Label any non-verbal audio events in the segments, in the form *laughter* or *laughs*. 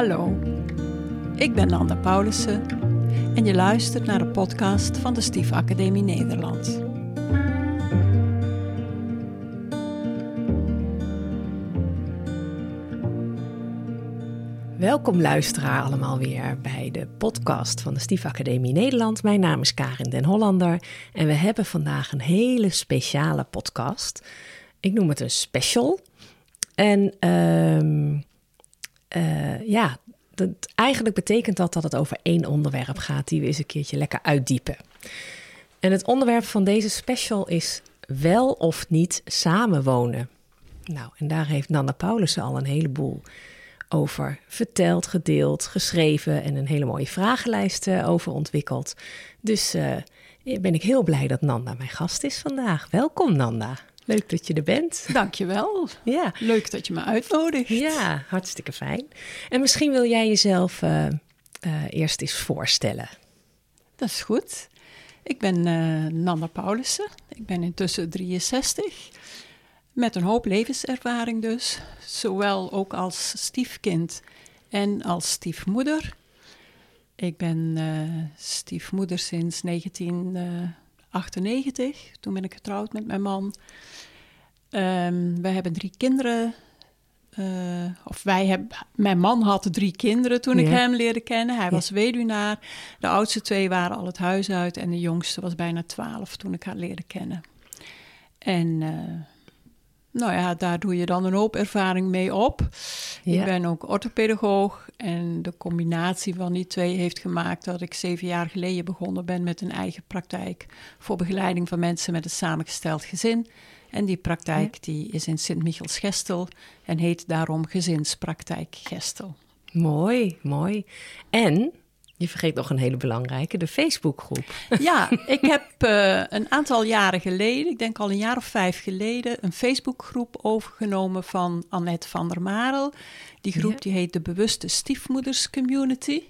Hallo, ik ben Nanda Paulussen en je luistert naar de podcast van de Stief Academie Nederland. Welkom luisteraar allemaal weer bij de podcast van de Stief Academie Nederland. Mijn naam is Karin den Hollander en we hebben vandaag een hele speciale podcast. Ik noem het een special. En ehm, uh, ja, eigenlijk betekent dat dat het over één onderwerp gaat die we eens een keertje lekker uitdiepen. En het onderwerp van deze special is wel of niet samenwonen. Nou, en daar heeft Nanda Paulussen al een heleboel over verteld, gedeeld, geschreven en een hele mooie vragenlijst eh, over ontwikkeld. Dus uh, ben ik heel blij dat Nanda mijn gast is vandaag. Welkom Nanda. Leuk dat je er bent. Dankjewel. Ja. Leuk dat je me uitnodigt. Ja, hartstikke fijn. En misschien wil jij jezelf uh, uh, eerst eens voorstellen. Dat is goed. Ik ben Nanda Paulussen. Ik ben intussen 63. Met een hoop levenservaring dus. Zowel ook als stiefkind en als stiefmoeder. Ik ben stiefmoeder sinds 1998. Toen ben ik getrouwd met mijn man. Um, wij hebben drie kinderen. Uh, of wij hebben, mijn man had drie kinderen toen ik hem leerde kennen. Hij was weduwnaar. De oudste twee waren al het huis uit en de jongste was bijna twaalf toen ik haar leerde kennen. En uh, nou ja, daar doe je dan een hoop ervaring mee op. Ja. Ik ben ook orthopedagoog en de combinatie van die twee heeft gemaakt dat ik zeven jaar geleden begonnen ben met een eigen praktijk voor begeleiding van mensen met een samengesteld gezin. En die praktijk die is in Sint-Michels-Gestel en heet daarom Gezinspraktijk Gestel. Mooi, mooi. En je vergeet nog een hele belangrijke, de Facebookgroep. *laughs* Ja, ik heb uh, een aantal jaren geleden, ik denk al een jaar of vijf geleden, een Facebookgroep overgenomen van Annette van der Marel. Die groep ja. die heet de Bewuste Stiefmoeders Community.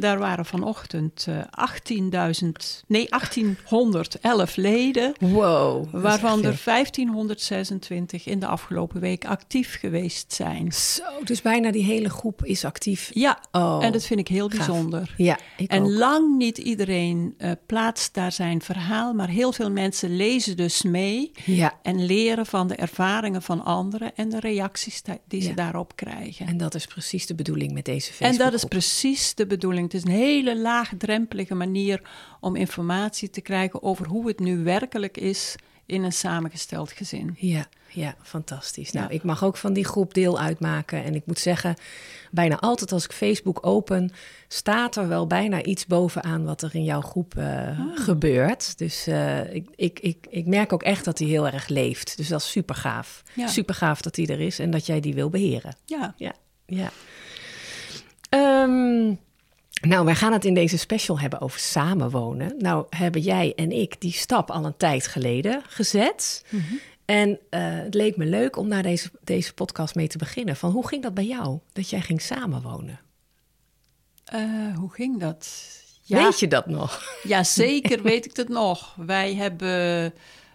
Daar waren vanochtend uh, 18.000, nee 1811 leden. Wow. Waarvan er 1526 in de afgelopen week actief geweest zijn. Zo, dus bijna die hele groep is actief. Ja, oh, en dat vind ik heel bijzonder. Ja, ik en ook. lang niet iedereen uh, plaatst daar zijn verhaal, maar heel veel mensen lezen dus mee ja. en leren van de ervaringen van anderen en de reacties die ze ja. daarop krijgen. En dat is precies de bedoeling met deze Facebook. En dat is precies de bedoeling. Het is een hele laagdrempelige manier om informatie te krijgen over hoe het nu werkelijk is in een samengesteld gezin. Ja, ja, fantastisch. Nou, ja. ik mag ook van die groep deel uitmaken. En ik moet zeggen, bijna altijd als ik Facebook open, staat er wel bijna iets bovenaan wat er in jouw groep uh, oh. gebeurt. Dus uh, ik, ik, ik, ik merk ook echt dat die heel erg leeft. Dus dat is super gaaf. Ja. Super gaaf dat die er is en dat jij die wil beheren. Ja. Ja, ja. Um, nou, wij gaan het in deze special hebben over samenwonen. Nou, hebben jij en ik die stap al een tijd geleden gezet. Mm -hmm. En uh, het leek me leuk om naar deze, deze podcast mee te beginnen. Van hoe ging dat bij jou, dat jij ging samenwonen? Uh, hoe ging dat? Ja, weet je dat nog? *laughs* Ja, zeker weet ik het *laughs* nog. Wij hebben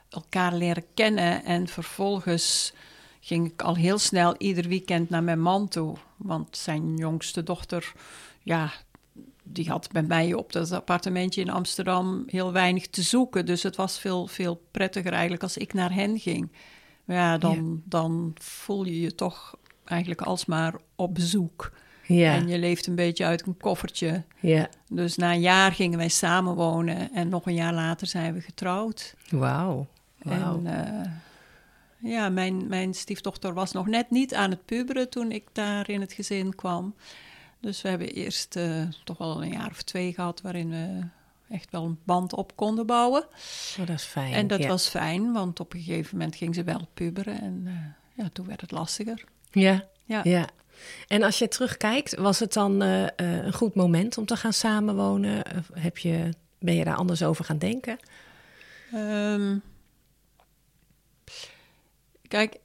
elkaar leren kennen en vervolgens ging ik al heel snel ieder weekend naar mijn man toe. Want zijn jongste dochter, ja, die had bij mij op dat appartementje in Amsterdam heel weinig te zoeken. Dus het was veel, veel prettiger eigenlijk als ik naar hen ging. Maar ja, dan, ja. dan voel je je toch eigenlijk alsmaar op bezoek. Ja. En je leeft een beetje uit een koffertje. Ja. Dus na een jaar gingen wij samenwonen en nog een jaar later zijn we getrouwd. Wauw. Wow. En uh, ja, mijn, mijn stiefdochter was nog net niet aan het puberen toen ik daar in het gezin kwam. Dus we hebben eerst uh, toch wel een jaar of twee gehad waarin we echt wel een band op konden bouwen. Oh, dat is fijn. En dat ja. was fijn, want op een gegeven moment ging ze wel puberen en uh, ja, toen werd het lastiger. Ja, ja. ja. En als je terugkijkt, was het dan uh, een goed moment om te gaan samenwonen? Of heb je, ben je daar anders over gaan denken? Um, Kijk,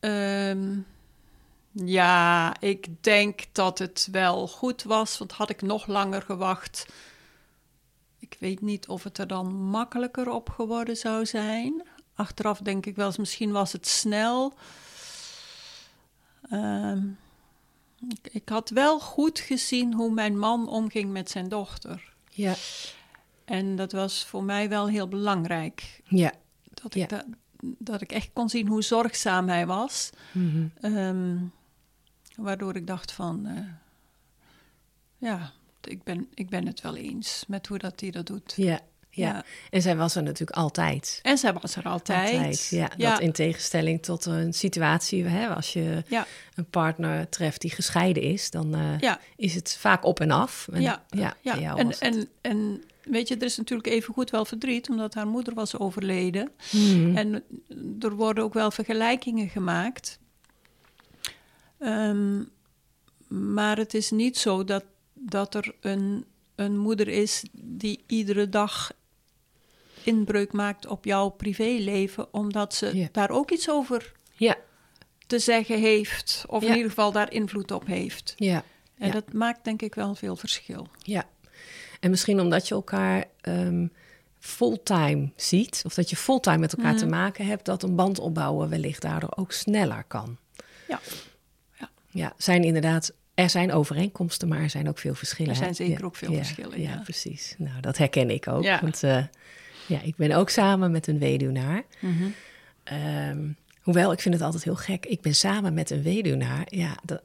ehm, ja, ik denk dat het wel goed was, want had ik nog langer gewacht, ik weet niet of het er dan makkelijker op geworden zou zijn. Achteraf denk ik wel eens, misschien was het snel. Ehm, ik, ik had wel goed gezien hoe mijn man omging met zijn dochter. Ja. En dat was voor mij wel heel belangrijk. Ja. Dat ik, Ja. da- dat ik echt kon zien hoe zorgzaam hij was. Mhm. Ehm, waardoor ik dacht van... eh, ja, ik ben, ik ben het wel eens met hoe dat hij dat doet. Ja. Ja. Ja. En zij was er natuurlijk altijd. En zij was er altijd. Altijd. Ja, ja. Dat in tegenstelling tot een situatie, hè, als je ja. een partner treft die gescheiden is, dan eh, is het vaak op en af. En, ja, ja, En, en, en weet je, er is natuurlijk even goed wel verdriet, omdat haar moeder was overleden. Mhm. En er worden ook wel vergelijkingen gemaakt. Ehm, maar het is niet zo dat, dat er een, een moeder is die iedere dag inbreuk maakt op jouw privéleven, omdat ze Ja. daar ook iets over ja, te zeggen heeft, of Ja. in ieder geval daar invloed op heeft. ja, En dat maakt denk ik wel veel verschil. ja. En misschien omdat je elkaar ehm, fulltime ziet, of dat je fulltime met elkaar Mhm. te maken hebt, dat een band opbouwen wellicht daardoor ook sneller kan. Ja. Ja. Zijn inderdaad, er zijn overeenkomsten, maar er zijn ook veel verschillen. Er zijn zeker Ja, ook veel ja, verschillen, Ja, ja. precies. Nou, dat herken ik ook. Ja. Want eh, ja, ik ben ook samen met een weduwnaar. Ehm, hoewel, ik vind het altijd heel gek. Ik ben samen met een weduwnaar. Ja, dat,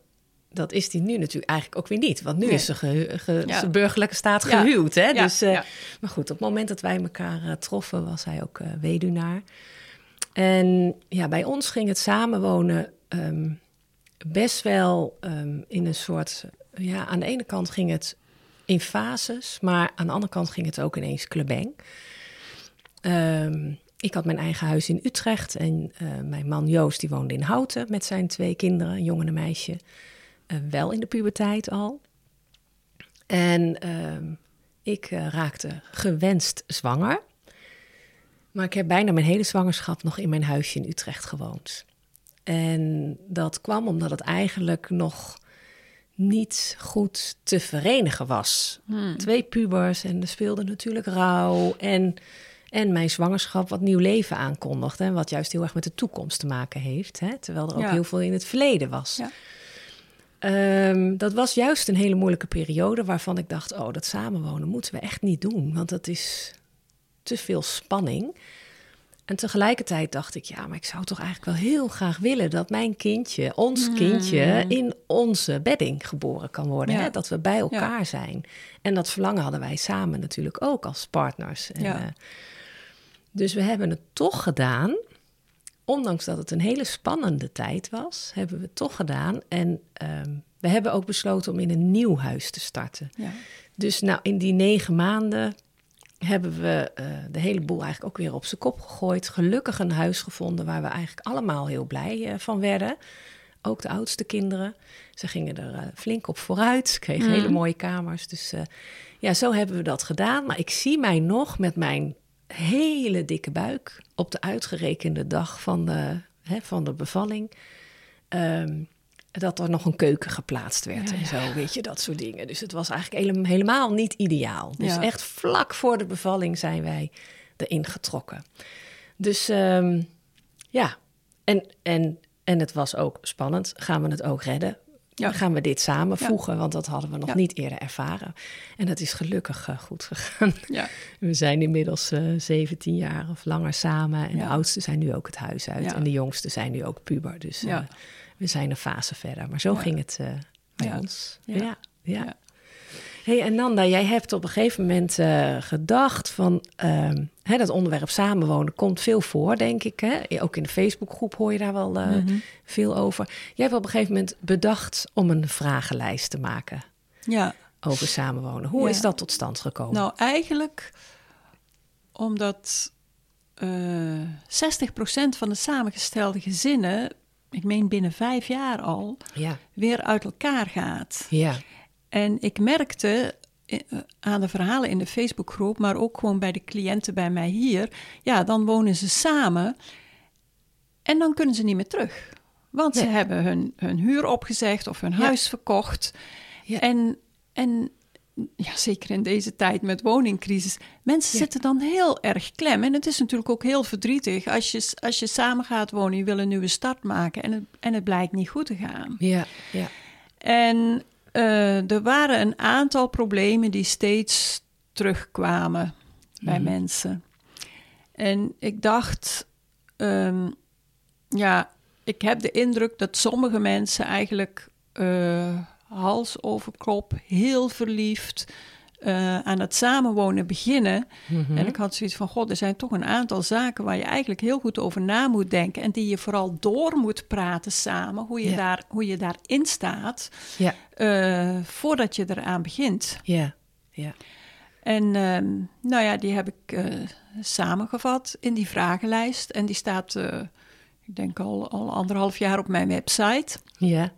dat is die nu natuurlijk eigenlijk ook weer niet. Want nu Nee. is ze, ge, ze burgerlijke staat gehuwd. Hè? Dus, eh. Maar goed, op het moment dat wij elkaar eh, troffen, was hij ook weduwnaar. En ja, bij ons ging het samenwonen ehm, best wel ehm, in een soort... Ja, aan de ene kant ging het in fases, maar aan de andere kant ging het ook ineens klebeng. Ehm, ik had mijn eigen huis in Utrecht en eh, mijn man Joost die woonde in Houten met zijn twee kinderen, een jongen en een meisje. Eh, wel in de puberteit al. En ehm, ik eh, raakte gewenst zwanger. Maar ik heb bijna mijn hele zwangerschap nog in mijn huisje in Utrecht gewoond. En dat kwam omdat het eigenlijk nog niet goed te verenigen was. Twee pubers en er speelde natuurlijk rouw. En, en mijn zwangerschap wat nieuw leven aankondigde. En wat juist heel erg met de toekomst te maken heeft. Hè? Terwijl er ook Ja. heel veel in het verleden was. Ja. Ehm, dat was juist een hele moeilijke periode waarvan ik dacht: oh, dat samenwonen moeten we echt niet doen, want dat is te veel spanning. En tegelijkertijd dacht ik: ja, maar ik zou toch eigenlijk wel heel graag willen dat mijn kindje, ons kindje, in onze bedding geboren kan worden. Ja. Hè? Dat we bij elkaar zijn. En dat verlangen hadden wij samen natuurlijk ook als partners. En, Ja. eh, dus we hebben het toch gedaan ondanks dat het een hele spannende tijd was, hebben we het toch gedaan. En ehm, we hebben ook besloten om in een nieuw huis te starten. Ja. Dus nou, in die negen maanden hebben we eh, de hele boel eigenlijk ook weer op zijn kop gegooid. Gelukkig een huis gevonden waar we eigenlijk allemaal heel blij eh, van werden. Ook de oudste kinderen. Ze gingen er eh, flink op vooruit. Ze kregen hele mooie kamers. Dus ja, zo hebben we dat gedaan. Maar ik zie mij nog met mijn hele dikke buik op de uitgerekende dag van de, hè, van de bevalling. ehm, dat er nog een keuken geplaatst werd en zo, weet je, dat soort dingen. Dus het was eigenlijk hele- helemaal niet ideaal. Dus Ja. echt vlak voor de bevalling zijn wij erin getrokken. Dus ehm, ja, en, en, en het was ook spannend. Gaan we het ook redden? Ja. Gaan we dit samenvoegen? Want dat hadden we nog Ja. niet eerder ervaren. En dat is gelukkig eh, goed gegaan. *laughs* We zijn inmiddels eh 17 jaar of langer samen. En de oudste zijn nu ook het huis uit. En de jongste zijn nu ook puber. Dus eh, Ja. We zijn een fase verder. Maar zo Ja. ging het eh, bij Ja. ons. Ja. Ja. Hey, en Nanda, jij hebt op een gegeven moment eh, gedacht van... ehm, hè, dat onderwerp samenwonen komt veel voor, denk ik. Hè? Ook in de Facebookgroep hoor je daar wel eh, Mhm. veel over. Jij hebt op een gegeven moment bedacht om een vragenlijst te maken ja. over samenwonen. Hoe is dat tot stand gekomen? Nou, eigenlijk omdat eh 60% van de samengestelde gezinnen, ik meen binnen vijf jaar al, ja, weer uit elkaar gaat. ja, En ik merkte eh, aan de verhalen in de Facebookgroep, maar ook gewoon bij de cliënten bij mij hier, ja, dan wonen ze samen. En dan kunnen ze niet meer terug. Want ze hebben hun, hun huur opgezegd of hun Ja. huis verkocht. Ja. En, en ja, zeker in deze tijd met woningcrisis, mensen Ja. zitten dan heel erg klem. En het is natuurlijk ook heel verdrietig als je, als je samen gaat wonen, je wil een nieuwe start maken en het, en het blijkt niet goed te gaan. Ja, ja. En eh, er waren een aantal problemen die steeds terugkwamen bij Mhm. mensen. En ik dacht, ehm, ja, ik heb de indruk dat sommige mensen eigenlijk eh, hals over kop, heel verliefd eh, aan het samenwonen beginnen. Mhm. En ik had zoiets van, god, er zijn toch een aantal zaken waar je eigenlijk heel goed over na moet denken. En die je vooral door moet praten samen, hoe je, daar, hoe je daarin staat, eh, voordat je eraan begint. ja, ja. En ehm, nou ja, die heb ik eh, samengevat in die vragenlijst. En die staat, ik denk al, al anderhalf jaar op mijn website. Ja,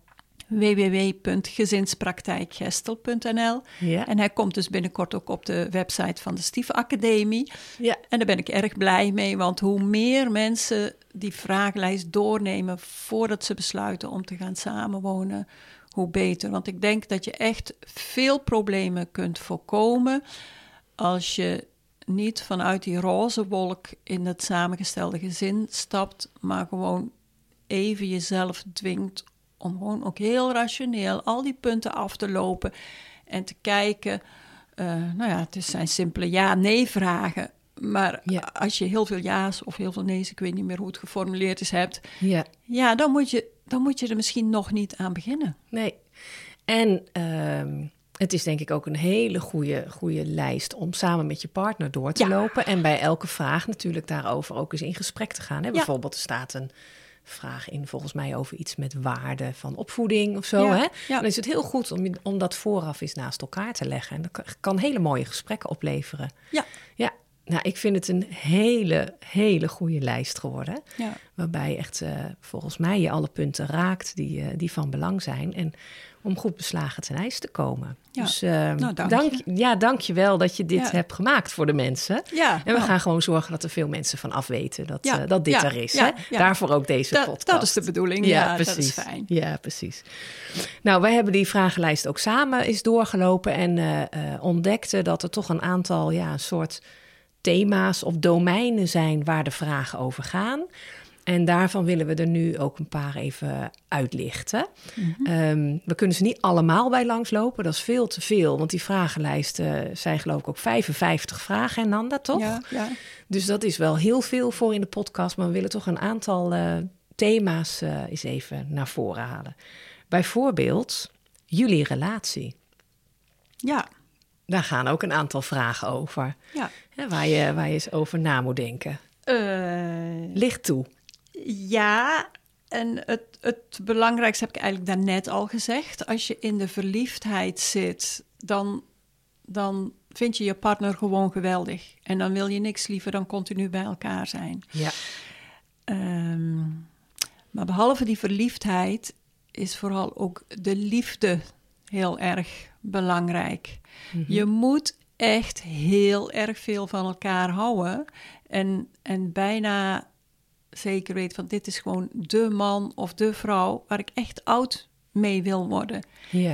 www.gezinspraktijkgestel.nl ja. En hij komt dus binnenkort ook op de website van de Stiefacademie. Ja, En daar ben ik erg blij mee, want hoe meer mensen die vragenlijst doornemen voordat ze besluiten om te gaan samenwonen, hoe beter. Want ik denk dat je echt veel problemen kunt voorkomen als je niet vanuit die roze wolk in het samengestelde gezin stapt, maar gewoon even jezelf dwingt om gewoon ook heel rationeel al die punten af te lopen en te kijken. eh, nou ja, het zijn simpele ja-nee vragen. Maar Ja. als je heel veel ja's of heel veel nee's, ik weet niet meer hoe het geformuleerd is, hebt, ja. ja, dan moet je, dan moet je er misschien nog niet aan beginnen. Nee. En ehm, het is denk ik ook een hele goede, goede lijst om samen met je partner door te Ja. lopen. En bij elke vraag natuurlijk daarover ook eens in gesprek te gaan. Hè? Bijvoorbeeld, er staat een vraag in volgens mij over iets met waarde van opvoeding of zo. Ja, Hè? ja. Dan is het heel goed om, om dat vooraf eens naast elkaar te leggen. En dat kan- hele mooie gesprekken opleveren. Ja, Ja, nou, ik vind het een hele, hele goede lijst geworden. ja. Waarbij je echt eh, volgens mij je alle punten raakt die, eh, die van belang zijn. En om goed beslagen ten ijs te komen. Ja. Dus Nou, dank dank, je. ja, dank je wel dat je dit Ja. hebt gemaakt voor de mensen. Ja, En we nou, gaan gewoon zorgen dat er veel mensen van afweten dat, eh, dat dit er is. hè? Daarvoor ook deze podcast. dat is de bedoeling. Ja, dat is fijn. Ja, precies. Nou, wij hebben die vragenlijst ook samen eens doorgelopen en eh, ontdekten dat er toch een aantal, ja, soort thema's of domeinen zijn waar de vragen over gaan. En daarvan willen we er nu ook een paar even uitlichten. Mhm. Ehm, we kunnen ze niet allemaal bij langslopen, dat is veel te veel. Want die vragenlijsten zijn geloof ik ook 55 vragen, en Nanda, toch? Ja, ja. Dus dat is wel heel veel voor in de podcast. Maar we willen toch een aantal eh, thema's eh, eens even naar voren halen. Bijvoorbeeld jullie relatie. ja, Daar gaan ook een aantal vragen over. ja. Hè, waar, je, waar je eens over na moet denken. Eh, Licht toe. Ja, en het, het belangrijkste heb ik eigenlijk daarnet al gezegd. Als je in de verliefdheid zit, dan, dan vind je je partner gewoon geweldig. En dan wil je niks liever dan continu bij elkaar zijn. Ja. Ehm, maar behalve die verliefdheid is vooral ook de liefde heel erg belangrijk. Je moet echt heel erg veel van elkaar houden. En, en bijna zeker weet van dit is gewoon de man of de vrouw waar ik echt oud mee wil worden.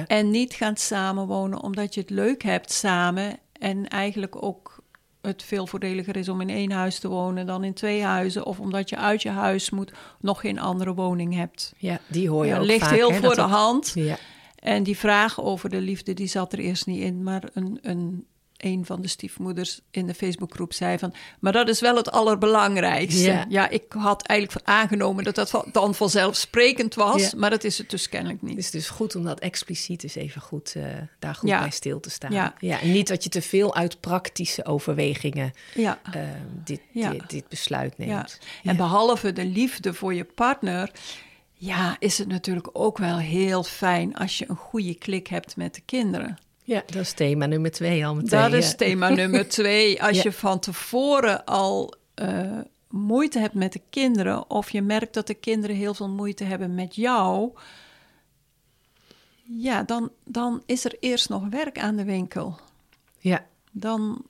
En niet gaan samenwonen omdat je het leuk hebt samen. En eigenlijk ook het veel voordeliger is om in één huis te wonen dan in twee huizen. Of omdat je uit je huis moet nog geen andere woning hebt. ja, die hoor je Ja, ook ligt vaak, heel hè, voor de hand. Ja. En die vraag over de liefde, die zat er eerst niet in. Maar een, een, een van de stiefmoeders in de Facebookgroep zei van... maar dat is wel het allerbelangrijkste. Ja. ik had eigenlijk aangenomen dat dat dan vanzelfsprekend was. Ja. Maar dat is het dus kennelijk niet. Het is dus goed om dat expliciet eens even goed, eh, daar goed Ja. bij stil te staan. Ja. en niet dat je te veel uit praktische overwegingen Ja. eh, dit, Ja. dit, dit besluit neemt. Ja. En behalve de liefde voor je partner, ja, is het natuurlijk ook wel heel fijn als je een goede klik hebt met de kinderen. Ja, dat is thema nummer twee al meteen. Dat is thema *laughs* nummer twee. Als Ja. je van tevoren al eh, moeite hebt met de kinderen, of je merkt dat de kinderen heel veel moeite hebben met jou, ja, dan, dan is er eerst nog werk aan de winkel. Ja, Dan,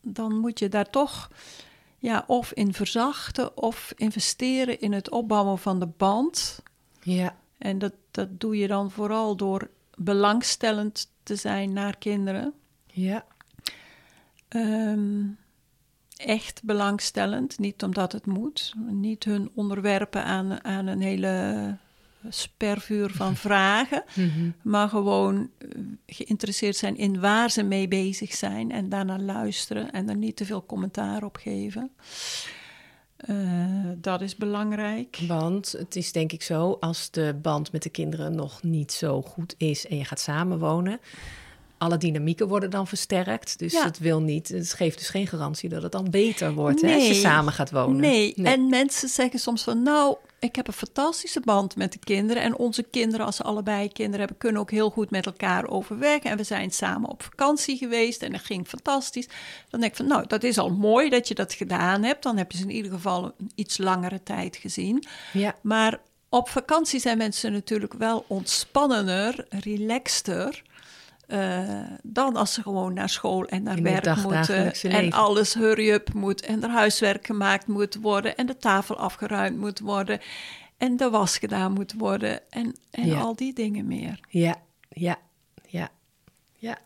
dan moet je daar toch ja, of in verzachten of investeren in het opbouwen van de band. Ja. En dat, dat doe je dan vooral door belangstellend te zijn naar kinderen. Ja. Ehm, echt belangstellend, niet omdat het moet. Niet hun onderwerpen aan, aan een hele spervuur van *laughs* vragen, Mhm. maar gewoon eh, geïnteresseerd zijn in waar ze mee bezig zijn en daarna luisteren en er niet te veel commentaar op geven. Eh, dat is belangrijk. Want het is denk ik zo, als de band met de kinderen nog niet zo goed is en je gaat samenwonen, alle dynamieken worden dan versterkt. Dus Ja. het wil niet, het geeft dus geen garantie dat het dan beter wordt hè, als je samen gaat wonen. Nee. en mensen zeggen soms van nou, ik heb een fantastische band met de kinderen. En onze kinderen, als ze allebei kinderen hebben, kunnen ook heel goed met elkaar overweg. En we zijn samen op vakantie geweest en dat ging fantastisch. Dan denk ik van nou, dat is al mooi dat je dat gedaan hebt. Dan heb je ze in ieder geval een iets langere tijd gezien. Ja, Maar op vakantie zijn mensen natuurlijk wel ontspannender, relaxter. Eh, dan als ze gewoon naar school en naar In werk moeten. En leven. alles hurry-up moet. En er huiswerk gemaakt moet worden. En de tafel afgeruimd moet worden. En de was gedaan moet worden. En, en Ja. al die dingen meer. ja, ja, ja, ja.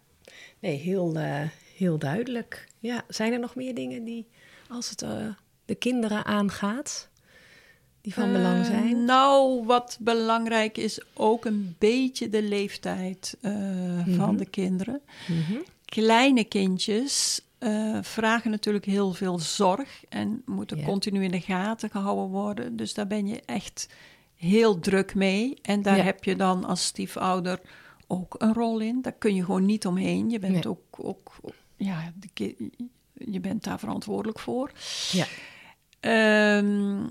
Nee, heel, eh, heel duidelijk. Ja, zijn er nog meer dingen die, als het eh, de kinderen aangaat, die van belang Eh, zijn? nou, wat belangrijk is ook een beetje de leeftijd eh, van Mhm. de kinderen. Mhm. Kleine kindjes eh, vragen natuurlijk heel veel zorg en moeten continu in de gaten gehouden worden. Dus daar ben je echt heel druk mee. En daar heb je dan als stiefouder ook een rol in. Daar kun je gewoon niet omheen. Je bent Nee. ook, ook ja, de je bent daar verantwoordelijk voor. Ja. Ehm,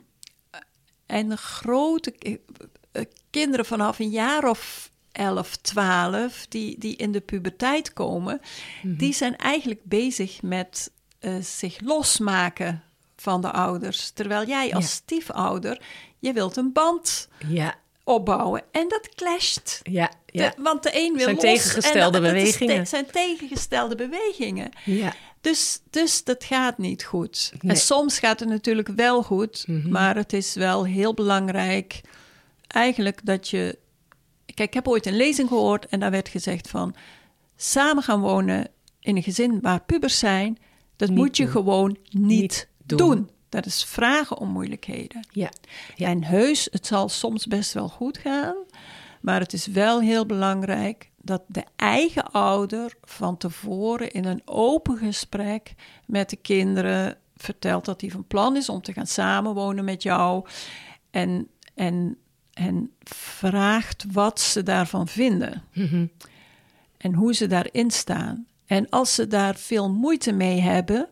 en de grote eh, kinderen vanaf een jaar of 11, 12, die, die in de puberteit komen, Mhm. die zijn eigenlijk bezig met eh, zich losmaken van de ouders. Terwijl jij als Ja. stiefouder, je wilt een band Ja, opbouwen. En dat clasht. ja, ja. De- want de een wil Zijn los. tegengestelde en de- te- bewegingen. zijn tegengestelde bewegingen. ja. Dus, dus dat gaat niet goed. Nee. En soms gaat het natuurlijk wel goed, Mhm. maar het is wel heel belangrijk eigenlijk dat je. Kijk, ik heb ooit een lezing gehoord en daar werd gezegd van samen gaan wonen in een gezin waar pubers zijn, dat Niet moet je doen. gewoon niet, Niet doen. doen. Dat is vragen om moeilijkheden. Ja, Ja. En heus, het zal soms best wel goed gaan, maar het is wel heel belangrijk dat de eigen ouder van tevoren in een open gesprek met de kinderen vertelt dat hij van plan is om te gaan samenwonen met jou en, en, en vraagt wat ze daarvan vinden Mhm. en hoe ze daarin staan. En als ze daar veel moeite mee hebben,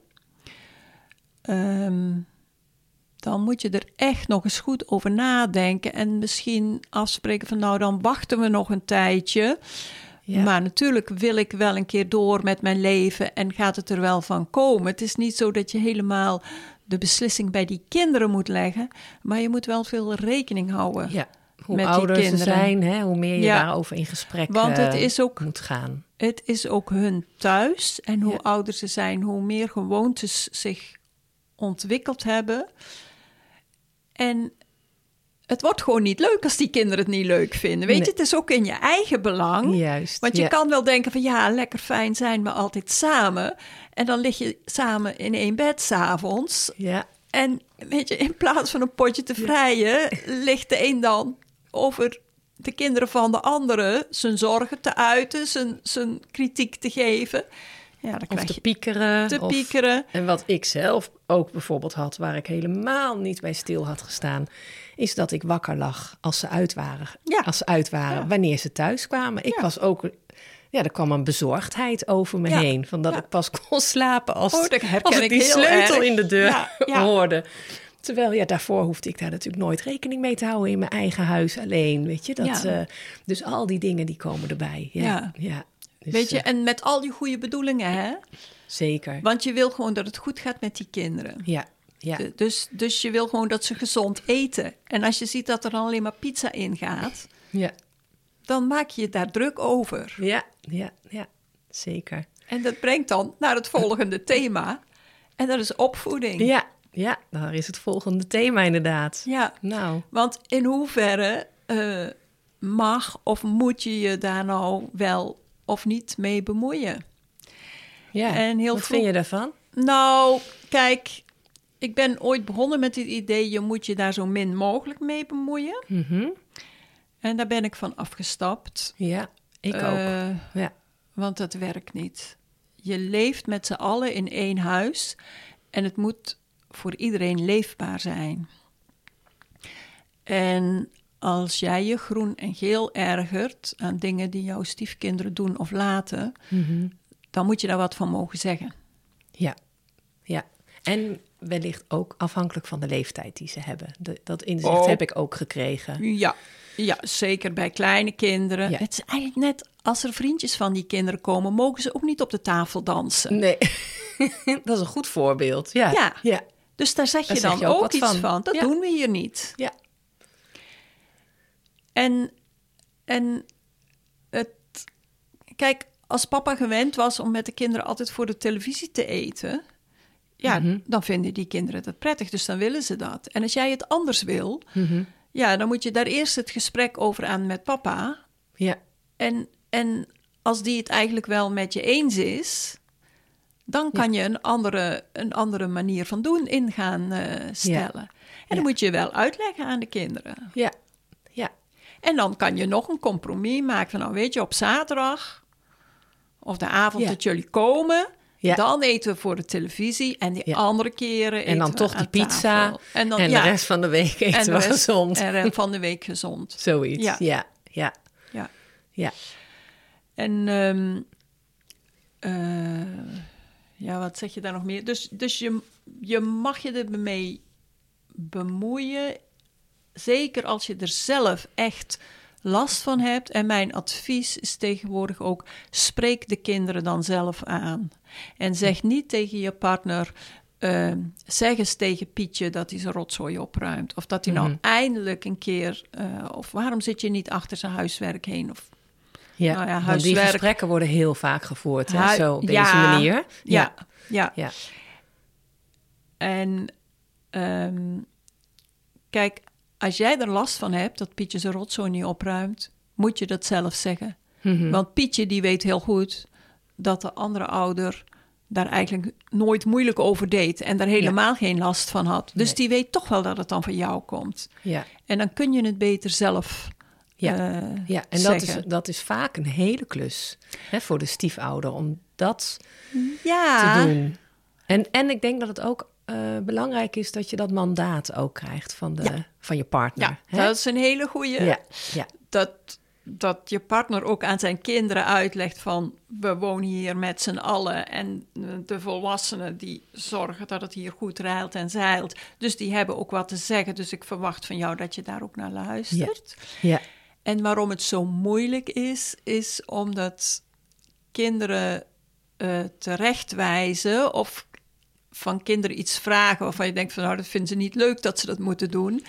ehm, dan moet je er echt nog eens goed over nadenken en misschien afspreken van nou dan wachten we nog een tijdje. Ja. Maar natuurlijk wil ik wel een keer door met mijn leven en gaat het er wel van komen. Het is niet zo dat je helemaal de beslissing bij die kinderen moet leggen, maar je moet wel veel rekening houden. ja. Hoe Met die ouder ze kinderen. zijn, hè, hoe meer je Ja. daarover in gesprek Want het eh, is ook moet gaan. het is ook hun thuis. En hoe Ja. ouder ze zijn, hoe meer gewoontes zich ontwikkeld hebben. En het wordt gewoon niet leuk als die kinderen het niet leuk vinden. Weet Nee. je, het is ook in je eigen belang. Juist. Want je ja. kan wel denken van ja, lekker fijn zijn we altijd samen. En dan lig je samen in één bed s'avonds. Ja, En weet je, in plaats van een potje te vrijen, ligt de een dan over de kinderen van de andere zijn zorgen te uiten, zijn, zijn kritiek te geven. Ja, dan krijg te je piekeren. te of- piekeren. En wat ik zelf ook bijvoorbeeld had, waar ik helemaal niet bij stil had gestaan, is dat ik wakker lag als ze uit waren. Ja. Als ze uit waren, Ja. wanneer ze thuis kwamen. Ik Ja. was ook, ja, er kwam een bezorgdheid over me heen. Van dat ik pas kon *laughs* slapen als, Oh, als ik die sleutel erg. in de deur hoorde. Terwijl, ja, daarvoor hoefde ik daar natuurlijk nooit rekening mee te houden in mijn eigen huis alleen, weet je. Dat, eh, dus al die dingen die komen erbij. Ja, ja. Dus, Weet je, eh, en met al die goede bedoelingen, hè? zeker. Want je wil gewoon dat het goed gaat met die kinderen. Ja, ja, Dus, dus je wil gewoon dat ze gezond eten. En als je ziet dat er dan alleen maar pizza in gaat, ja, dan maak je je daar druk over. ja, ja, ja, zeker. En dat brengt dan naar het volgende *laughs* thema. En dat is opvoeding. Ja, Ja, daar is het volgende thema inderdaad. Ja, Nou, want in hoeverre eh, mag of moet je je daar nou wel of niet mee bemoeien? ja. En heel wat vroeg- vind je daarvan? Nou, kijk, ik ben ooit begonnen met het idee... je moet je daar zo min mogelijk mee bemoeien. Mhm. En daar ben ik van afgestapt. Ja, ik ook. Eh, Ja. Want dat werkt niet. Je leeft met z'n allen in één huis en het moet voor iedereen leefbaar zijn. En als jij je groen en geel ergert aan dingen die jouw stiefkinderen doen of laten, Mhm. dan moet je daar wat van mogen zeggen. Ja, ja. En wellicht ook afhankelijk van de leeftijd die ze hebben. De- dat inzicht Ook. heb ik ook gekregen. Ja, ja zeker bij kleine kinderen. Ja. Het is eigenlijk net als er vriendjes van die kinderen komen, mogen ze ook niet op de tafel dansen. Nee, *laughs* dat is een goed voorbeeld. Ja, Ja. ja. Dus daar zeg je dan ook iets van. van. Dat Ja. doen we hier niet. ja. En, en het, kijk, als papa gewend was om met de kinderen altijd voor de televisie te eten, ja, Mhm. dan vinden die kinderen dat prettig, dus dan willen ze dat. En als jij het anders wil, Mhm. ja, dan moet je daar eerst het gesprek over aan met papa. ja. En, en als die het eigenlijk wel met je eens is, dan kan je een andere, een andere manier van doen in gaan eh, stellen. En Ja. dan moet je wel uitleggen aan de kinderen. Ja, En dan kan je nog een compromis maken van, nou weet je, op zaterdag of de avond Ja. dat jullie komen, Ja. dan eten we voor de televisie en die Ja. andere keren En dan we toch die pizza. tafel. En, dan, en de rest van de week eten en de we rest- gezond. En de rest van de week gezond. *laughs* Zoiets. Ja. Ja, ja, Ja. ja. En ehm, eh, ja, wat zeg je daar nog meer? Dus, dus je, je mag je ermee bemoeien, zeker als je er zelf echt last van hebt. En mijn advies is tegenwoordig ook: spreek de kinderen dan zelf aan. En zeg niet tegen je partner. ehm, zeg eens tegen Pietje dat hij zijn rotzooi opruimt. Of dat hij nou Mhm. eindelijk een keer. eh, of waarom zit je niet achter zijn huiswerk heen? Of ja. Nou ja, die gesprekken worden heel vaak gevoerd, hè? Hu- zo op deze manier. Ja, ja. ja. En ehm, kijk, als jij er last van hebt dat Pietje zijn rotzooi niet opruimt, moet je dat zelf zeggen. Mhm. Want Pietje die weet heel goed dat de andere ouder daar eigenlijk nooit moeilijk over deed en daar helemaal geen last van had. Dus Nee. die weet toch wel dat het dan van jou komt. ja. En dan kun je het beter zelf Ja. eh, Ja, en dat is, dat is vaak een hele klus hè, voor de stiefouder om dat ja. te doen. En, en ik denk dat het ook eh, belangrijk is dat je dat mandaat ook krijgt van, de, van je partner. Ja, hè? dat is een hele goede. ja, ja, dat, dat je partner ook aan zijn kinderen uitlegt van... we wonen hier met z'n allen en de volwassenen die zorgen dat het hier goed rijlt en zeilt. Dus die hebben ook wat te zeggen. Dus ik verwacht van jou dat je daar ook naar luistert. ja, En waarom het zo moeilijk is, is omdat kinderen eh terechtwijzen of van kinderen iets vragen waarvan je denkt van nou dat vinden ze niet leuk dat ze dat moeten doen.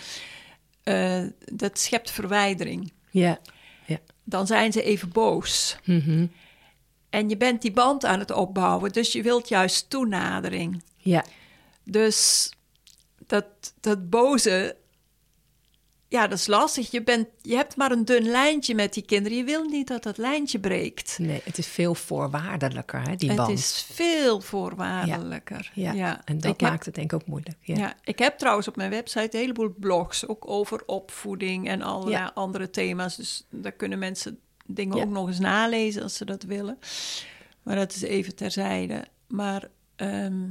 Eh, dat schept verwijdering. ja, ja. Dan zijn ze even boos. Mhm. En je bent die band aan het opbouwen, dus je wilt juist toenadering. ja. Dus dat, dat boze, ja, dat is lastig. Je, bent, je hebt maar een dun lijntje met die kinderen. Je wil niet dat dat lijntje breekt. Nee, het is veel voorwaardelijker, hè, die het band. is veel voorwaardelijker. ja. en dat ik heb- maakt het denk ik ook moeilijk. Ja. Ja. ik heb trouwens op mijn website een heleboel blogs, ook over opvoeding en allerlei andere thema's. Dus daar kunnen mensen dingen ook nog eens nalezen als ze dat willen. Maar dat is even terzijde. Maar ehm,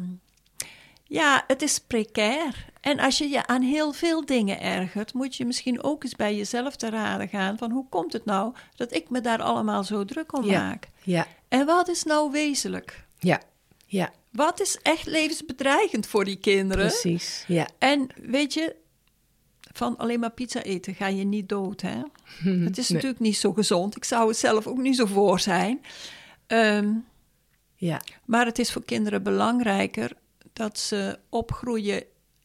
ja, het is precair. En als je je aan heel veel dingen ergert, moet je misschien ook eens bij jezelf te raden gaan van hoe komt het nou dat ik me daar allemaal zo druk om Ja. maak? Ja, En wat is nou wezenlijk? ja, ja, Wat is echt levensbedreigend voor die kinderen? precies. Ja, En weet je, van alleen maar pizza eten ga je niet dood, hè? *laughs* Het is Nee. natuurlijk niet zo gezond. Ik zou het zelf ook niet zo voor zijn. Ehm, ja, maar het is voor kinderen belangrijker dat ze opgroeien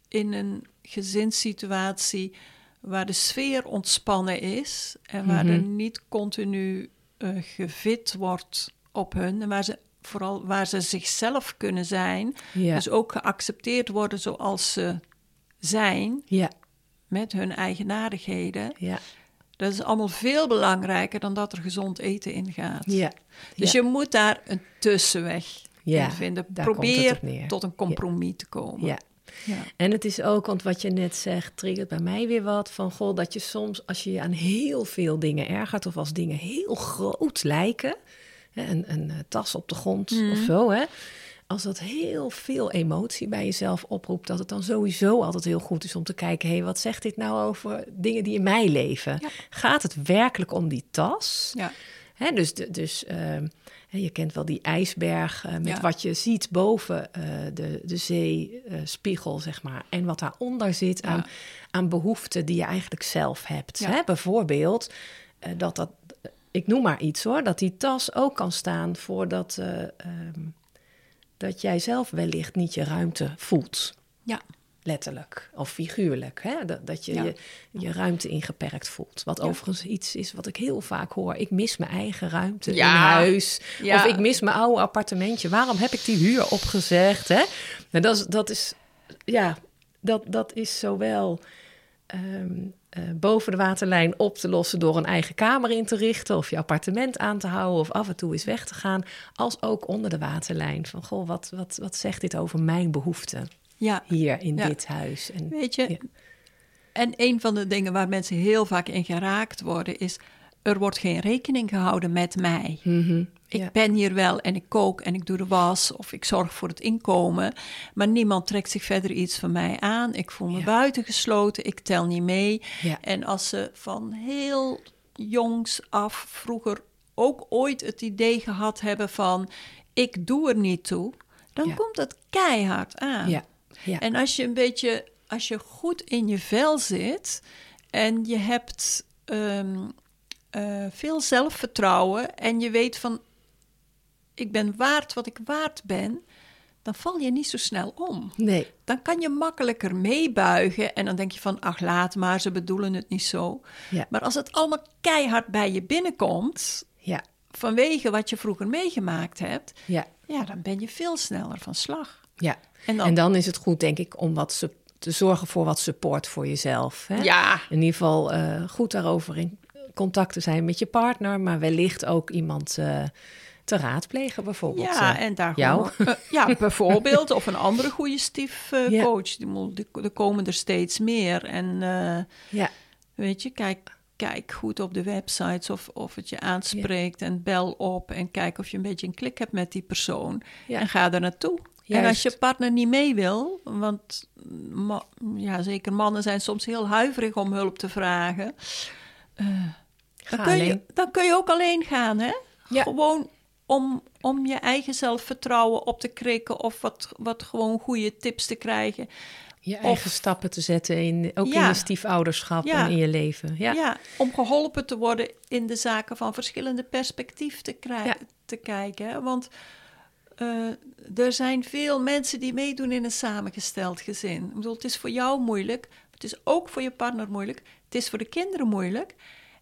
in een gezinssituatie waar de sfeer ontspannen is en waar Mhm. er niet continu eh, gevit wordt op hun en waar ze vooral waar ze zichzelf kunnen zijn. Ja. Dus ook geaccepteerd worden zoals ze zijn, ja, met hun eigenaardigheden. ja, Dat is allemaal veel belangrijker dan dat er gezond eten in gaat. ja. Dus je moet daar een tussenweg Ja, in vinden. Probeer tot een compromis te komen. Ja. Ja. En het is ook, want wat je net zegt, triggert bij mij weer wat van goh, dat je soms als je je aan heel veel dingen ergert of als dingen heel groot lijken, hè, een, een eh, tas op de grond Mhm. of zo, hè, als dat heel veel emotie bij jezelf oproept, dat het dan sowieso altijd heel goed is om te kijken, hé, hey, wat zegt dit nou over dingen die in mij leven? Ja. Gaat het werkelijk om die tas? Ja. Hè, dus de- dus ehm, je kent wel die ijsberg eh, met Ja. wat je ziet boven eh, de, de zeespiegel, zeg maar. En wat daaronder zit aan, aan behoeften die je eigenlijk zelf hebt. Ja. Hè? Bijvoorbeeld eh, dat dat, ik noem maar iets hoor, dat die tas ook kan staan voor dat, eh, ehm, dat jij zelf wellicht niet je ruimte voelt. Ja. Letterlijk of figuurlijk. Hè? Dat, dat je, Ja. je je ruimte ingeperkt voelt. Wat Ja. overigens iets is wat ik heel vaak hoor. Ik mis mijn eigen ruimte Ja. in huis. Of ik mis mijn oude appartementje. Waarom heb ik die huur opgezegd? Hè? Nou, dat, is, dat is, ja, dat, dat is zowel ehm, eh, boven de waterlijn op te lossen door een eigen kamer in te richten. Of je appartement aan te houden of af en toe eens weg te gaan. Als ook onder de waterlijn. Van goh, wat, wat, wat zegt dit over mijn behoeften ja. hier in Ja. dit huis? En, Weet je, Ja. en een van de dingen waar mensen heel vaak in geraakt worden is... er wordt geen rekening gehouden met mij. Mhm, Ik ben hier wel en ik kook en ik doe de was of ik zorg voor het inkomen. Maar niemand trekt zich verder iets van mij aan. Ik voel me buitengesloten, ik tel niet mee. En als ze van heel jongs af vroeger ook ooit het idee gehad hebben van... ik doe er niet toe, dan Ja. komt het keihard aan. Ja. Ja. En als je een beetje, als je goed in je vel zit en je hebt ehm, eh, veel zelfvertrouwen en je weet van, ik ben waard wat ik waard ben, dan val je niet zo snel om. Nee, Dan kan je makkelijker meebuigen en dan denk je van, ach laat maar, ze bedoelen het niet zo. Ja. Maar als het allemaal keihard bij je binnenkomt, ja, vanwege wat je vroeger meegemaakt hebt, ja, ja, dan ben je veel sneller van slag. Ja. En dan, En dan is het goed, denk ik, om wat te zorgen voor wat support voor jezelf. Hè? ja, In ieder geval eh, goed daarover in contact te zijn met je partner, maar wellicht ook iemand eh, te raadplegen, bijvoorbeeld. Ja, eh. en daar jou? *laughs* ja, bijvoorbeeld. Of een andere goede stiefcoach. Ja. coach. Die er komen er steeds meer. En ja, weet je, kijk, kijk goed op de websites of, of het je aanspreekt. En bel op en kijk of je een beetje een klik hebt met die persoon. Ja. En ga er naartoe. En als je partner niet mee wil, want ja, zeker mannen zijn soms heel huiverig om hulp te vragen. eh, dan, kun je, dan kun je ook alleen gaan, hè? Ja. Gewoon om, om je eigen zelfvertrouwen op te krikken of wat, wat gewoon goede tips te krijgen. je eigen stappen te zetten, in, ook in Ja. je stiefouderschap Ja. en in je leven. Ja, Ja. om geholpen te worden in de zaken van verschillende perspectieven te, krijgen, te kijken. hè. Want eh, er zijn veel mensen die meedoen in een samengesteld gezin. Ik bedoel, het is voor jou moeilijk, het is ook voor je partner moeilijk, het is voor de kinderen moeilijk.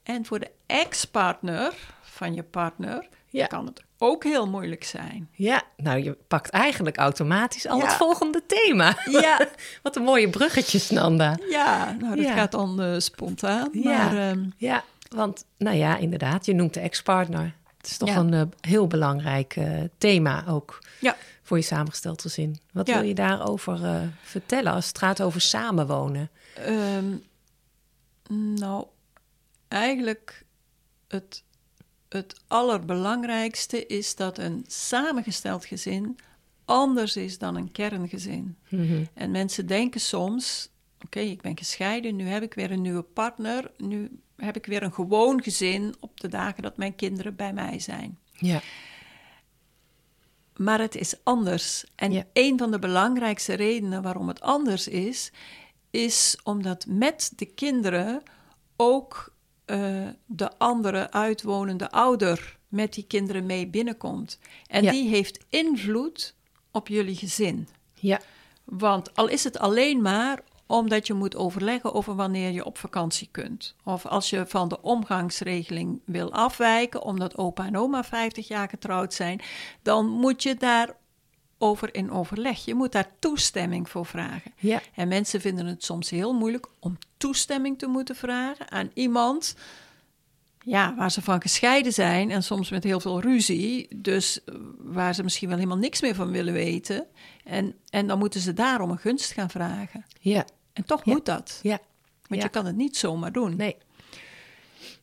En voor de ex-partner van je partner Ja. kan het ook heel moeilijk zijn. Ja, nou je pakt eigenlijk automatisch al Ja. het volgende thema. Ja, *laughs* Wat een mooie bruggetjes, Nanda. ja nou dat Ja. gaat dan eh, spontaan. Maar ehm, Ja, want nou ja, inderdaad, je noemt de ex-partner. Het is toch Ja. een eh, heel belangrijk eh, thema ook ja, voor je samengesteld gezin. Wat wil je daarover eh, vertellen als het gaat over samenwonen? Ehm, nou, eigenlijk het, het allerbelangrijkste is dat een samengesteld gezin anders is dan een kerngezin. Mhm. En mensen denken soms: oké, ik ben gescheiden, nu heb ik weer een nieuwe partner, nu heb ik weer een gewoon gezin op de dagen dat mijn kinderen bij mij zijn. Ja, Maar het is anders. En Ja. een van de belangrijkste redenen waarom het anders is, is omdat met de kinderen ook eh, de andere uitwonende ouder met die kinderen mee binnenkomt. En Ja. die heeft invloed op jullie gezin. ja, Want al is het alleen maar omdat je moet overleggen over wanneer je op vakantie kunt. Of als je van de omgangsregeling wil afwijken, omdat opa en oma 50 jaar getrouwd zijn, dan moet je daar over in overleg. Je moet daar toestemming voor vragen. Ja. En mensen vinden het soms heel moeilijk om toestemming te moeten vragen aan iemand ja, waar ze van gescheiden zijn en soms met heel veel ruzie. Dus eh, waar ze misschien wel helemaal niks meer van willen weten. En, en dan moeten ze daarom een gunst gaan vragen. Ja. En toch Ja. moet dat. Ja. Want Ja. je kan het niet zomaar doen. Nee.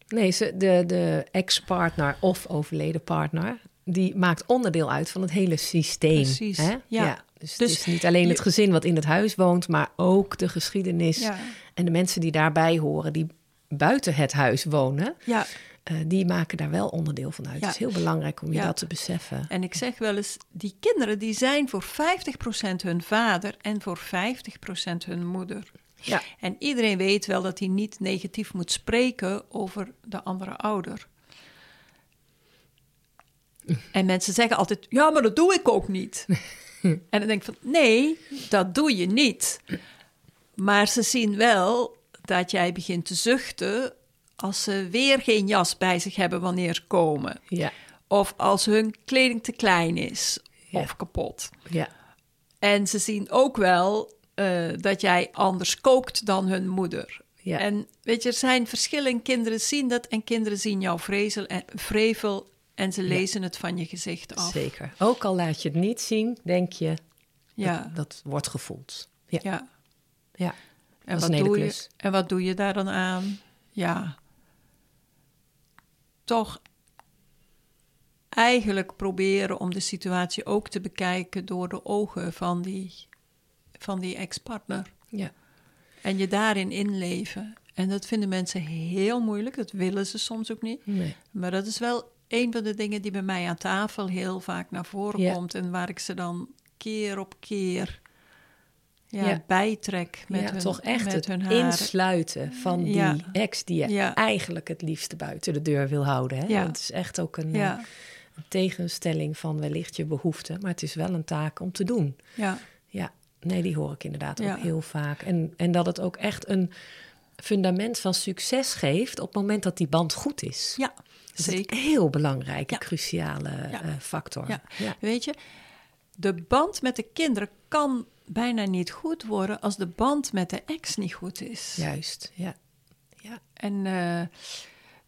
Nee, ze, de, de ex-partner of overleden partner, die maakt onderdeel uit van het hele systeem. Precies, Hè? ja. Dus, Dus het is niet alleen het gezin wat in het huis woont, maar ook de geschiedenis en de mensen die daarbij horen, die buiten het huis wonen, Ja, eh, die maken daar wel onderdeel van uit. Ja. Het is heel belangrijk om je Ja. dat te beseffen. en ik zeg wel eens, die kinderen die zijn voor 50% hun vader en voor 50% hun moeder. Ja. En iedereen weet wel dat hij niet negatief moet spreken over de andere ouder. En mensen zeggen altijd: ja, maar dat doe ik ook niet. *laughs* en dan denk ik van: nee, dat doe je niet. Maar ze zien wel dat jij begint te zuchten als ze weer geen jas bij zich hebben wanneer ze komen. Ja, Of als hun kleding te klein is Ja. of kapot. ja, En ze zien ook wel eh, dat jij anders kookt dan hun moeder. ja. En weet je, er zijn verschillen. Kinderen zien dat en kinderen zien jouw vrezel en, vrevel en ze lezen het van je gezicht af. zeker. Ook al laat je het niet zien, denk je, Ja, dat, dat wordt gevoeld. Ja, ja. ja. En, wat doe je, en wat doe je daar dan aan? Ja, toch eigenlijk proberen om de situatie ook te bekijken door de ogen van die, van die ex-partner. ja. En je daarin inleven. En dat vinden mensen heel moeilijk. Dat willen ze soms ook niet. Nee. Maar dat is wel een van de dingen die bij mij aan tafel heel vaak naar voren Ja. komt. En waar ik ze dan keer op keer ja, Ja. bijtrek met ja, hun, toch echt met het hun haren. insluiten van die Ja. ex die je Ja. eigenlijk het liefste buiten de deur wil houden. Hè? Ja. Want het is echt ook een, eh, een tegenstelling van wellicht je behoefte, maar het is wel een taak om te doen. ja, Ja, nee, die hoor ik inderdaad ook heel vaak. En, en dat het ook echt een fundament van succes geeft op het moment dat die band goed is. ja, Dat is zeker. een heel belangrijke, cruciale eh, factor. Ja. Weet je, de band met de kinderen kan bijna niet goed worden als de band met de ex niet goed is. Juist, ja. ja. En eh,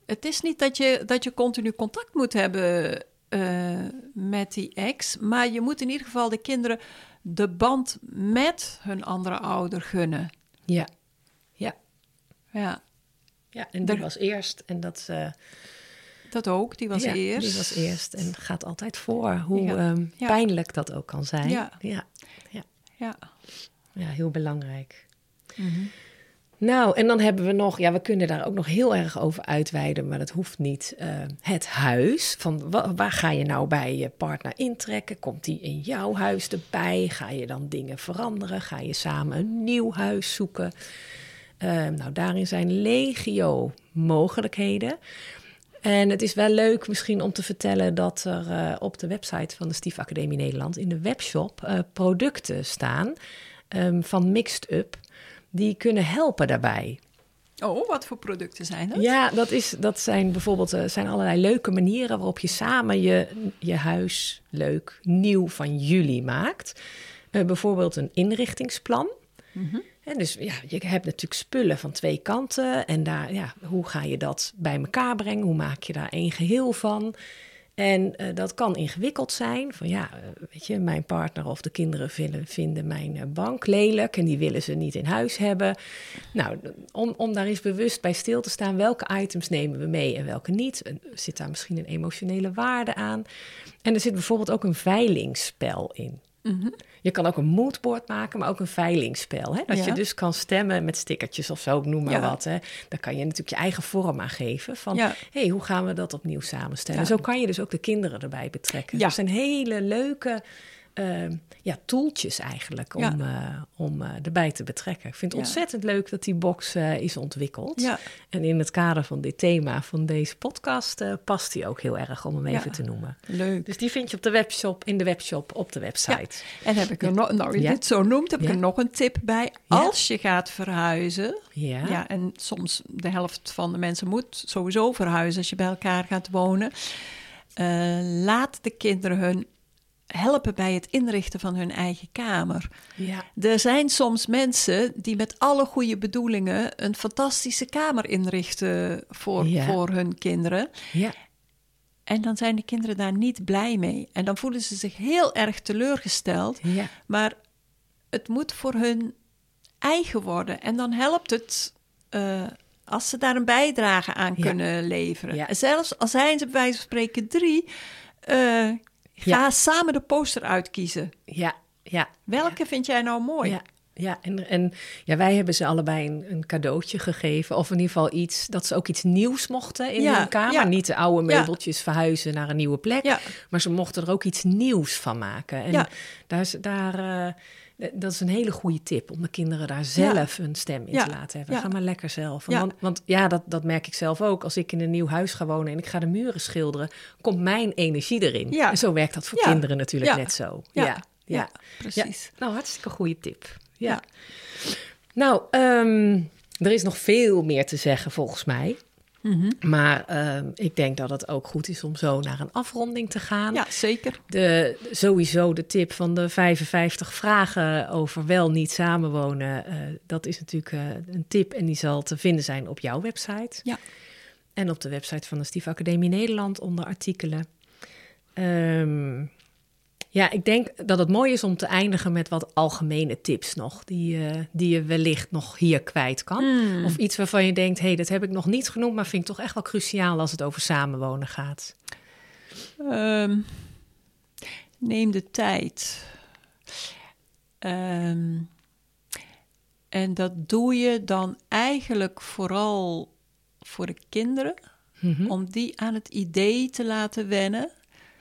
het is niet dat je, dat je continu contact moet hebben eh, met die ex, maar je moet in ieder geval de kinderen de band met hun andere ouder gunnen. Ja, ja. Ja, ja. En die Er- was eerst en dat... eh, dat ook, die was ja, eerst. Die was eerst en gaat altijd voor, hoe Ja. ehm, Ja. pijnlijk dat ook kan zijn. Ja. ja, ja. Ja. heel belangrijk. Mhm. Nou, en dan hebben we nog, ja, we kunnen daar ook nog heel erg over uitweiden, maar dat hoeft niet. eh, het huis. Van wa- waar ga je nou bij je partner intrekken? Komt die in jouw huis erbij? Ga je dan dingen veranderen? Ga je samen een nieuw huis zoeken? Eh, nou, daarin zijn legio mogelijkheden. En het is wel leuk misschien om te vertellen dat er eh, op de website van de Stief Academie Nederland in de webshop eh, producten staan ehm, van Mixed Up die kunnen helpen daarbij. Oh, wat voor producten zijn dat? Ja, dat, is, dat zijn bijvoorbeeld eh, zijn allerlei leuke manieren waarop je samen je, je huis leuk nieuw van jullie maakt. Bijvoorbeeld een inrichtingsplan. Mhm. En dus ja, je hebt natuurlijk spullen van twee kanten. En daar, ja, hoe ga je dat bij elkaar brengen? Hoe maak je daar één geheel van? En eh, dat kan ingewikkeld zijn. Van ja, eh, weet je, mijn partner of de kinderen vinden, vinden mijn eh, bank lelijk en die willen ze niet in huis hebben. Nou, om, om daar eens bewust bij stil te staan, welke items nemen we mee en welke niet? Zit daar misschien een emotionele waarde aan? En er zit bijvoorbeeld ook een veilingsspel in. Mhm. Je kan ook een moodboard maken, maar ook een veilingsspel. Hè? Dat Ja. je dus kan stemmen met stickertjes of zo, noem maar Ja. wat. Hè? Daar kan je natuurlijk je eigen vorm aan geven. Van, Ja. hey, hoe gaan we dat opnieuw samenstellen? Zo kan je dus ook de kinderen erbij betrekken. Dat zijn hele leuke uh, ja, toeltjes eigenlijk om, Ja. eh, om eh, erbij te betrekken. Ik vind het Ja. ontzettend leuk dat die box eh, is ontwikkeld. Ja. En in het kader van dit thema van deze podcast past die ook heel erg om hem even te noemen. Leuk. Dus die vind je op de webshop, in de webshop, op de website. En heb ik er nog, nou je dit zo noemt, heb ik er nog een tip bij. Als je gaat verhuizen, Ja. ja. en soms de helft van de mensen moet sowieso verhuizen als je bij elkaar gaat wonen. Laat de kinderen hun helpen bij het inrichten van hun eigen kamer. ja. Er zijn soms mensen die met alle goede bedoelingen een fantastische kamer inrichten voor, Ja. voor hun kinderen. ja. En dan zijn de kinderen daar niet blij mee. En dan voelen ze zich heel erg teleurgesteld. ja. Maar het moet voor hun eigen worden. En dan helpt het eh, als ze daar een bijdrage aan Ja. kunnen leveren. Ja. Zelfs al zijn ze bij wijze van spreken drie, eh, ga Ja. samen de poster uitkiezen. ja. ja. Welke vind jij nou mooi? Ja, ja en, en ja, wij hebben ze allebei een, een cadeautje gegeven. Of in ieder geval iets, dat ze ook iets nieuws mochten in Ja, hun kamer. ja. Niet de oude Ja. meubeltjes verhuizen naar een nieuwe plek. Ja. Maar ze mochten er ook iets nieuws van maken. En Ja. daar is, daar, eh, dat is een hele goede tip om de kinderen daar zelf een stem in Ja. te laten hebben. Ja. Ga maar lekker zelf. Ja. Want, want ja, dat, dat merk ik zelf ook. Als ik in een nieuw huis ga wonen en ik ga de muren schilderen, komt mijn energie erin. Ja. En zo werkt dat voor Ja. kinderen natuurlijk Ja. net zo. Ja. ja. Ja, precies. Nou, hartstikke goede tip. Ja. Ja. Nou, ehm, er is nog veel meer te zeggen volgens mij. Mhm. Maar ehm, ik denk dat het ook goed is om zo naar een afronding te gaan. Ja, zeker. De, sowieso de tip van de 55 vragen over wel niet samenwonen. eh, dat is natuurlijk eh, een tip en die zal te vinden zijn op jouw website. Ja. En op de website van de Stief Academie Nederland onder artikelen. Ehm, ja, ik denk dat het mooi is om te eindigen met wat algemene tips nog. Die, eh, die je wellicht nog hier kwijt kan. Hmm. Of iets waarvan je denkt, hé, hey, dat heb ik nog niet genoemd... maar vind ik toch echt wel cruciaal als het over samenwonen gaat. Ehm, neem de tijd. Ehm, en dat doe je dan eigenlijk vooral voor de kinderen, Mhm. om die aan het idee te laten wennen.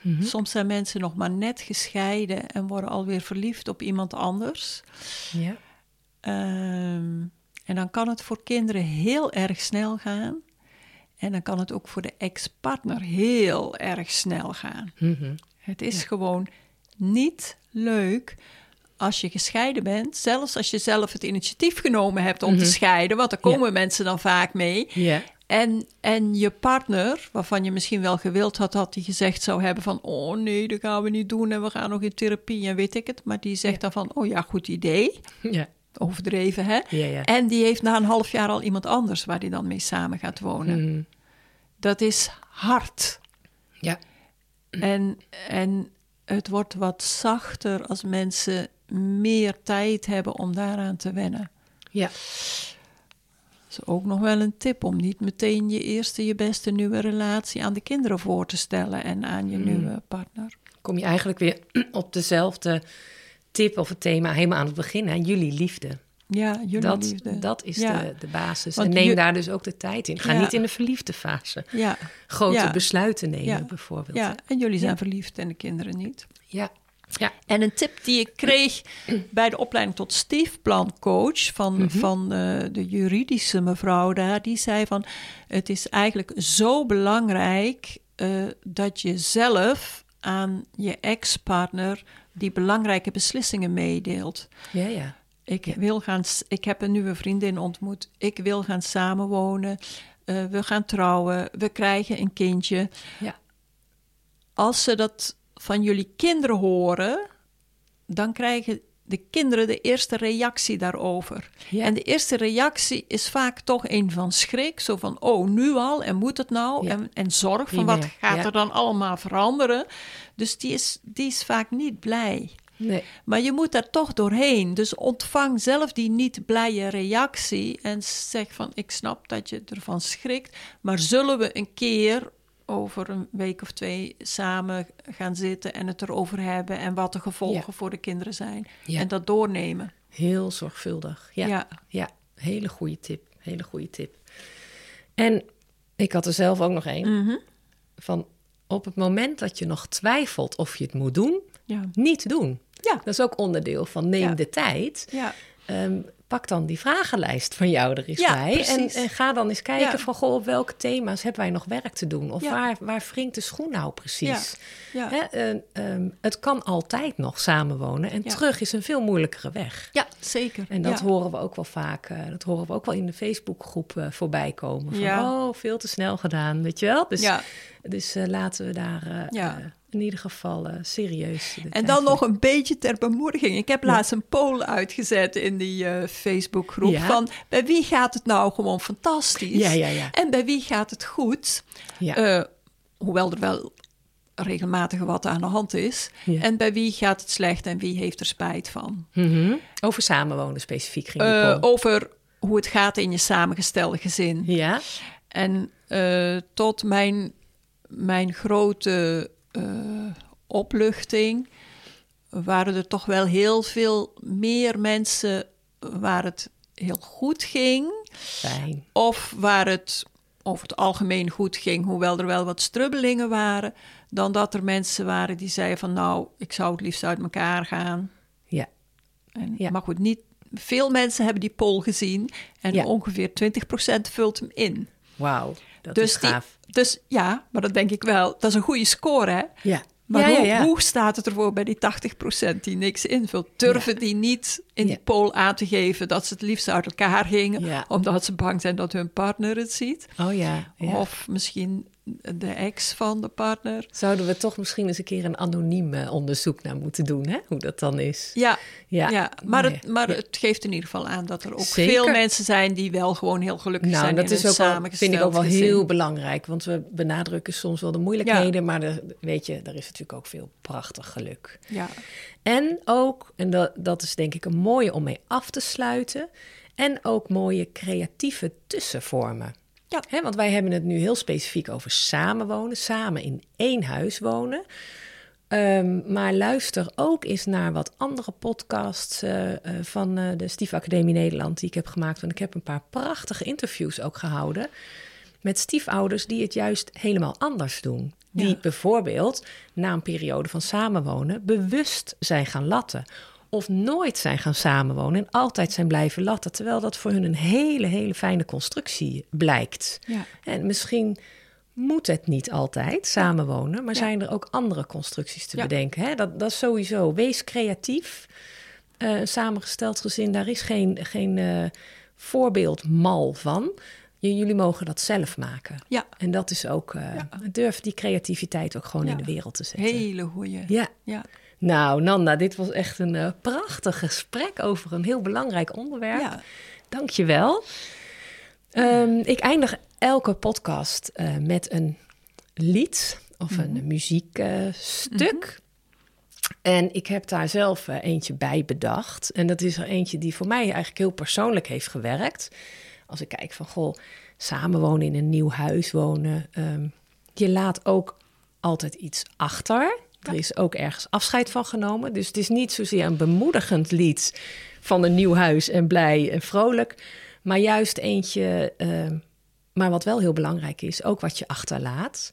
Mhm. Soms zijn mensen nog maar net gescheiden en worden alweer verliefd op iemand anders. Ja. Ehm, en dan kan het voor kinderen heel erg snel gaan. En dan kan het ook voor de ex-partner heel erg snel gaan. Mhm. Het is gewoon niet leuk als je gescheiden bent, zelfs als je zelf het initiatief genomen hebt om te Mhm. scheiden, want daar komen mensen dan vaak mee. Ja. En, en je partner, waarvan je misschien wel gewild had dat hij gezegd zou hebben van, oh nee, dat gaan we niet doen en we gaan nog in therapie en weet ik het. Maar die zegt Ja. dan van, oh ja, goed idee, Ja. overdreven hè. Ja, ja. En die heeft na een half jaar al iemand anders waar hij dan mee samen gaat wonen. Mhm. Dat is hard. Ja. En, en het wordt wat zachter als mensen meer tijd hebben om daaraan te wennen. Ja. Ook nog wel een tip om niet meteen je eerste, je beste nieuwe relatie aan de kinderen voor te stellen en aan je Mm. nieuwe partner. Kom je eigenlijk weer *clears throat* op dezelfde tip of het thema helemaal aan het begin. Hè? Jullie liefde. Ja, jullie Dat, liefde. dat is Ja. de, de basis. Want en neem je- daar dus ook de tijd in. Ga Ja. niet in de verliefde fase. Ja, Grote besluiten nemen bijvoorbeeld. ja, en jullie zijn verliefd en de kinderen niet. Ja. Ja. En een tip die ik kreeg bij de opleiding tot stiefplancoach van, Mhm. van eh, de juridische mevrouw daar, die zei van het is eigenlijk zo belangrijk eh, dat je zelf aan je ex-partner die belangrijke beslissingen meedeelt. Ja, ja. Ik, wil gaan, ik heb een nieuwe vriendin ontmoet. Ik wil gaan samenwonen. Eh, we gaan trouwen. We krijgen een kindje. Ja. Als ze dat van jullie kinderen horen, dan krijgen de kinderen de eerste reactie daarover. Ja. En de eerste reactie is vaak toch een van schrik. Zo van, oh, nu al en moet het nou? Ja. En, en zorg van wat gaat ja. er dan allemaal veranderen? Dus die is, die is vaak niet blij. Nee. Maar je moet daar toch doorheen. Dus ontvang zelf die niet blije reactie en zeg van ik snap dat je ervan schrikt, maar zullen we een keer over een week of twee samen gaan zitten en het erover hebben en wat de gevolgen Ja. voor de kinderen zijn Ja. en dat doornemen. Heel zorgvuldig. Ja. Ja. Ja, hele goede tip. Hele goede tip. En ik had er zelf ook nog één. Mhm. Van op het moment dat je nog twijfelt of je het moet doen, Ja. niet doen. Ja. Dat is ook onderdeel van neem de tijd. Ja. Ehm, pak dan die vragenlijst van jou er eens Ja, bij. En, en ga dan eens kijken Ja. van, goh, op welke thema's hebben wij nog werk te doen? Of Ja. waar, waar wringt de schoen nou precies? Ja. Hè, en, ehm, het kan altijd nog samenwonen. En terug is een veel moeilijkere weg. ja, zeker. En dat horen we ook wel vaak. eh, dat horen we ook wel in de Facebookgroep eh voorbij komen. Van, Ja. oh, veel te snel gedaan, weet je wel? Dus, dus eh, laten we daar Ja. In ieder geval eh, serieus... En dan nog een beetje ter bemoediging. Ik heb laatst een poll uitgezet in die eh, Facebookgroep Ja. van bij wie gaat het nou gewoon fantastisch? Ja, ja, ja. En bij wie gaat het goed? Ja. Eh, hoewel er wel regelmatig wat aan de hand is. Ja. En bij wie gaat het slecht en wie heeft er spijt van? Mhm. Over samenwonen specifiek ging poll. over hoe het gaat in je samengestelde gezin. Ja, En tot mijn, mijn grote opluchting waren er toch wel heel veel meer mensen waar het heel goed ging. fijn. Of waar het over het algemeen goed ging, hoewel er wel wat strubbelingen waren. Dan dat er mensen waren die zeiden van nou, ik zou het liefst uit elkaar gaan. Ja, En, Ja. Maar goed, niet, veel mensen hebben die poll gezien. En Ja. ongeveer 20% vult hem in. wauw. Dat Dus, is die, dus ja, maar dat denk ik wel. Dat is een goede score, hè? Ja. Maar ja, hoe, ja. hoe staat het ervoor bij die 80% die niks invult? Durven die niet in die poll aan te geven dat ze het liefst uit elkaar gingen, Ja. omdat ze bang zijn dat hun partner het ziet? Oh ja. Of misschien de ex van de partner. Zouden we toch misschien eens een keer een anoniem eh, onderzoek naar moeten doen, hè? Hoe dat dan is. Ja, Ja, ja. maar, Nee. het, maar Ja. het geeft in ieder geval aan dat er ook Zeker. veel mensen zijn die wel gewoon heel gelukkig Nou, zijn dat in is ook wel, vind ik ook wel gezin. heel belangrijk. Want we benadrukken soms wel de moeilijkheden. Maar de, weet je, er is natuurlijk ook veel prachtig geluk. Ja, En ook, en dat, dat is denk ik een mooie om mee af te sluiten. En ook mooie creatieve tussenvormen. Ja. Want wij hebben het nu heel specifiek over samenwonen, samen in één huis wonen. Ehm, maar luister ook eens naar wat andere podcasts eh, eh, van eh, de Stiefacademie Nederland die ik heb gemaakt. Want ik heb een paar prachtige interviews ook gehouden met stiefouders die het juist helemaal anders doen. Die Ja. bijvoorbeeld na een periode van samenwonen bewust zijn gaan latten. Of nooit zijn gaan samenwonen en altijd zijn blijven latten. Terwijl dat voor hun een hele, hele fijne constructie blijkt. ja, En misschien moet het niet altijd samenwonen, maar Ja. zijn er ook andere constructies te Ja. bedenken. Hè? Dat, dat is sowieso. Wees creatief. Eh, een samengesteld gezin, daar is geen, geen eh, voorbeeldmal van. J- jullie mogen dat zelf maken. ja. En dat is ook, eh, durf die creativiteit ook gewoon in de wereld te zetten. hele goeie. Ja, Ja. Nou Nanda, dit was echt een eh, prachtig gesprek over een heel belangrijk onderwerp. Ja. Dank je wel. Ehm, ik eindig elke podcast eh, met een lied of een muziekstuk. En ik heb daar zelf eh, eentje bij bedacht. En dat is er eentje die voor mij eigenlijk heel persoonlijk heeft gewerkt. Als ik kijk van, goh, samenwonen in een nieuw huis wonen. ehm, je laat ook altijd iets achter. Er is ook ergens afscheid van genomen. Dus het is niet zozeer een bemoedigend lied van een nieuw huis en blij en vrolijk. Maar juist eentje, ehm, maar wat wel heel belangrijk is, ook wat je achterlaat.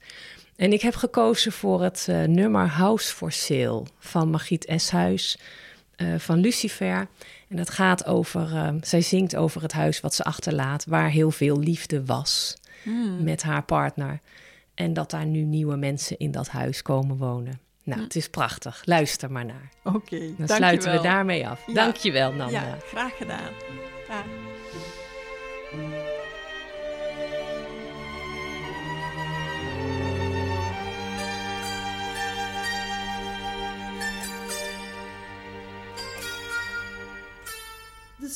En ik heb gekozen voor het eh, nummer House for Sale van Margriet Eshuis eh, van Lucifer. En dat gaat over, eh, zij zingt over het huis wat ze achterlaat, waar heel veel liefde was met haar partner. En dat daar nu nieuwe mensen in dat huis komen wonen. Nou, het is prachtig. Luister maar naar. Oké, Dan dankjewel. sluiten we daarmee af. Ja. Dankjewel, Nanda. Ja, graag gedaan. Dag. The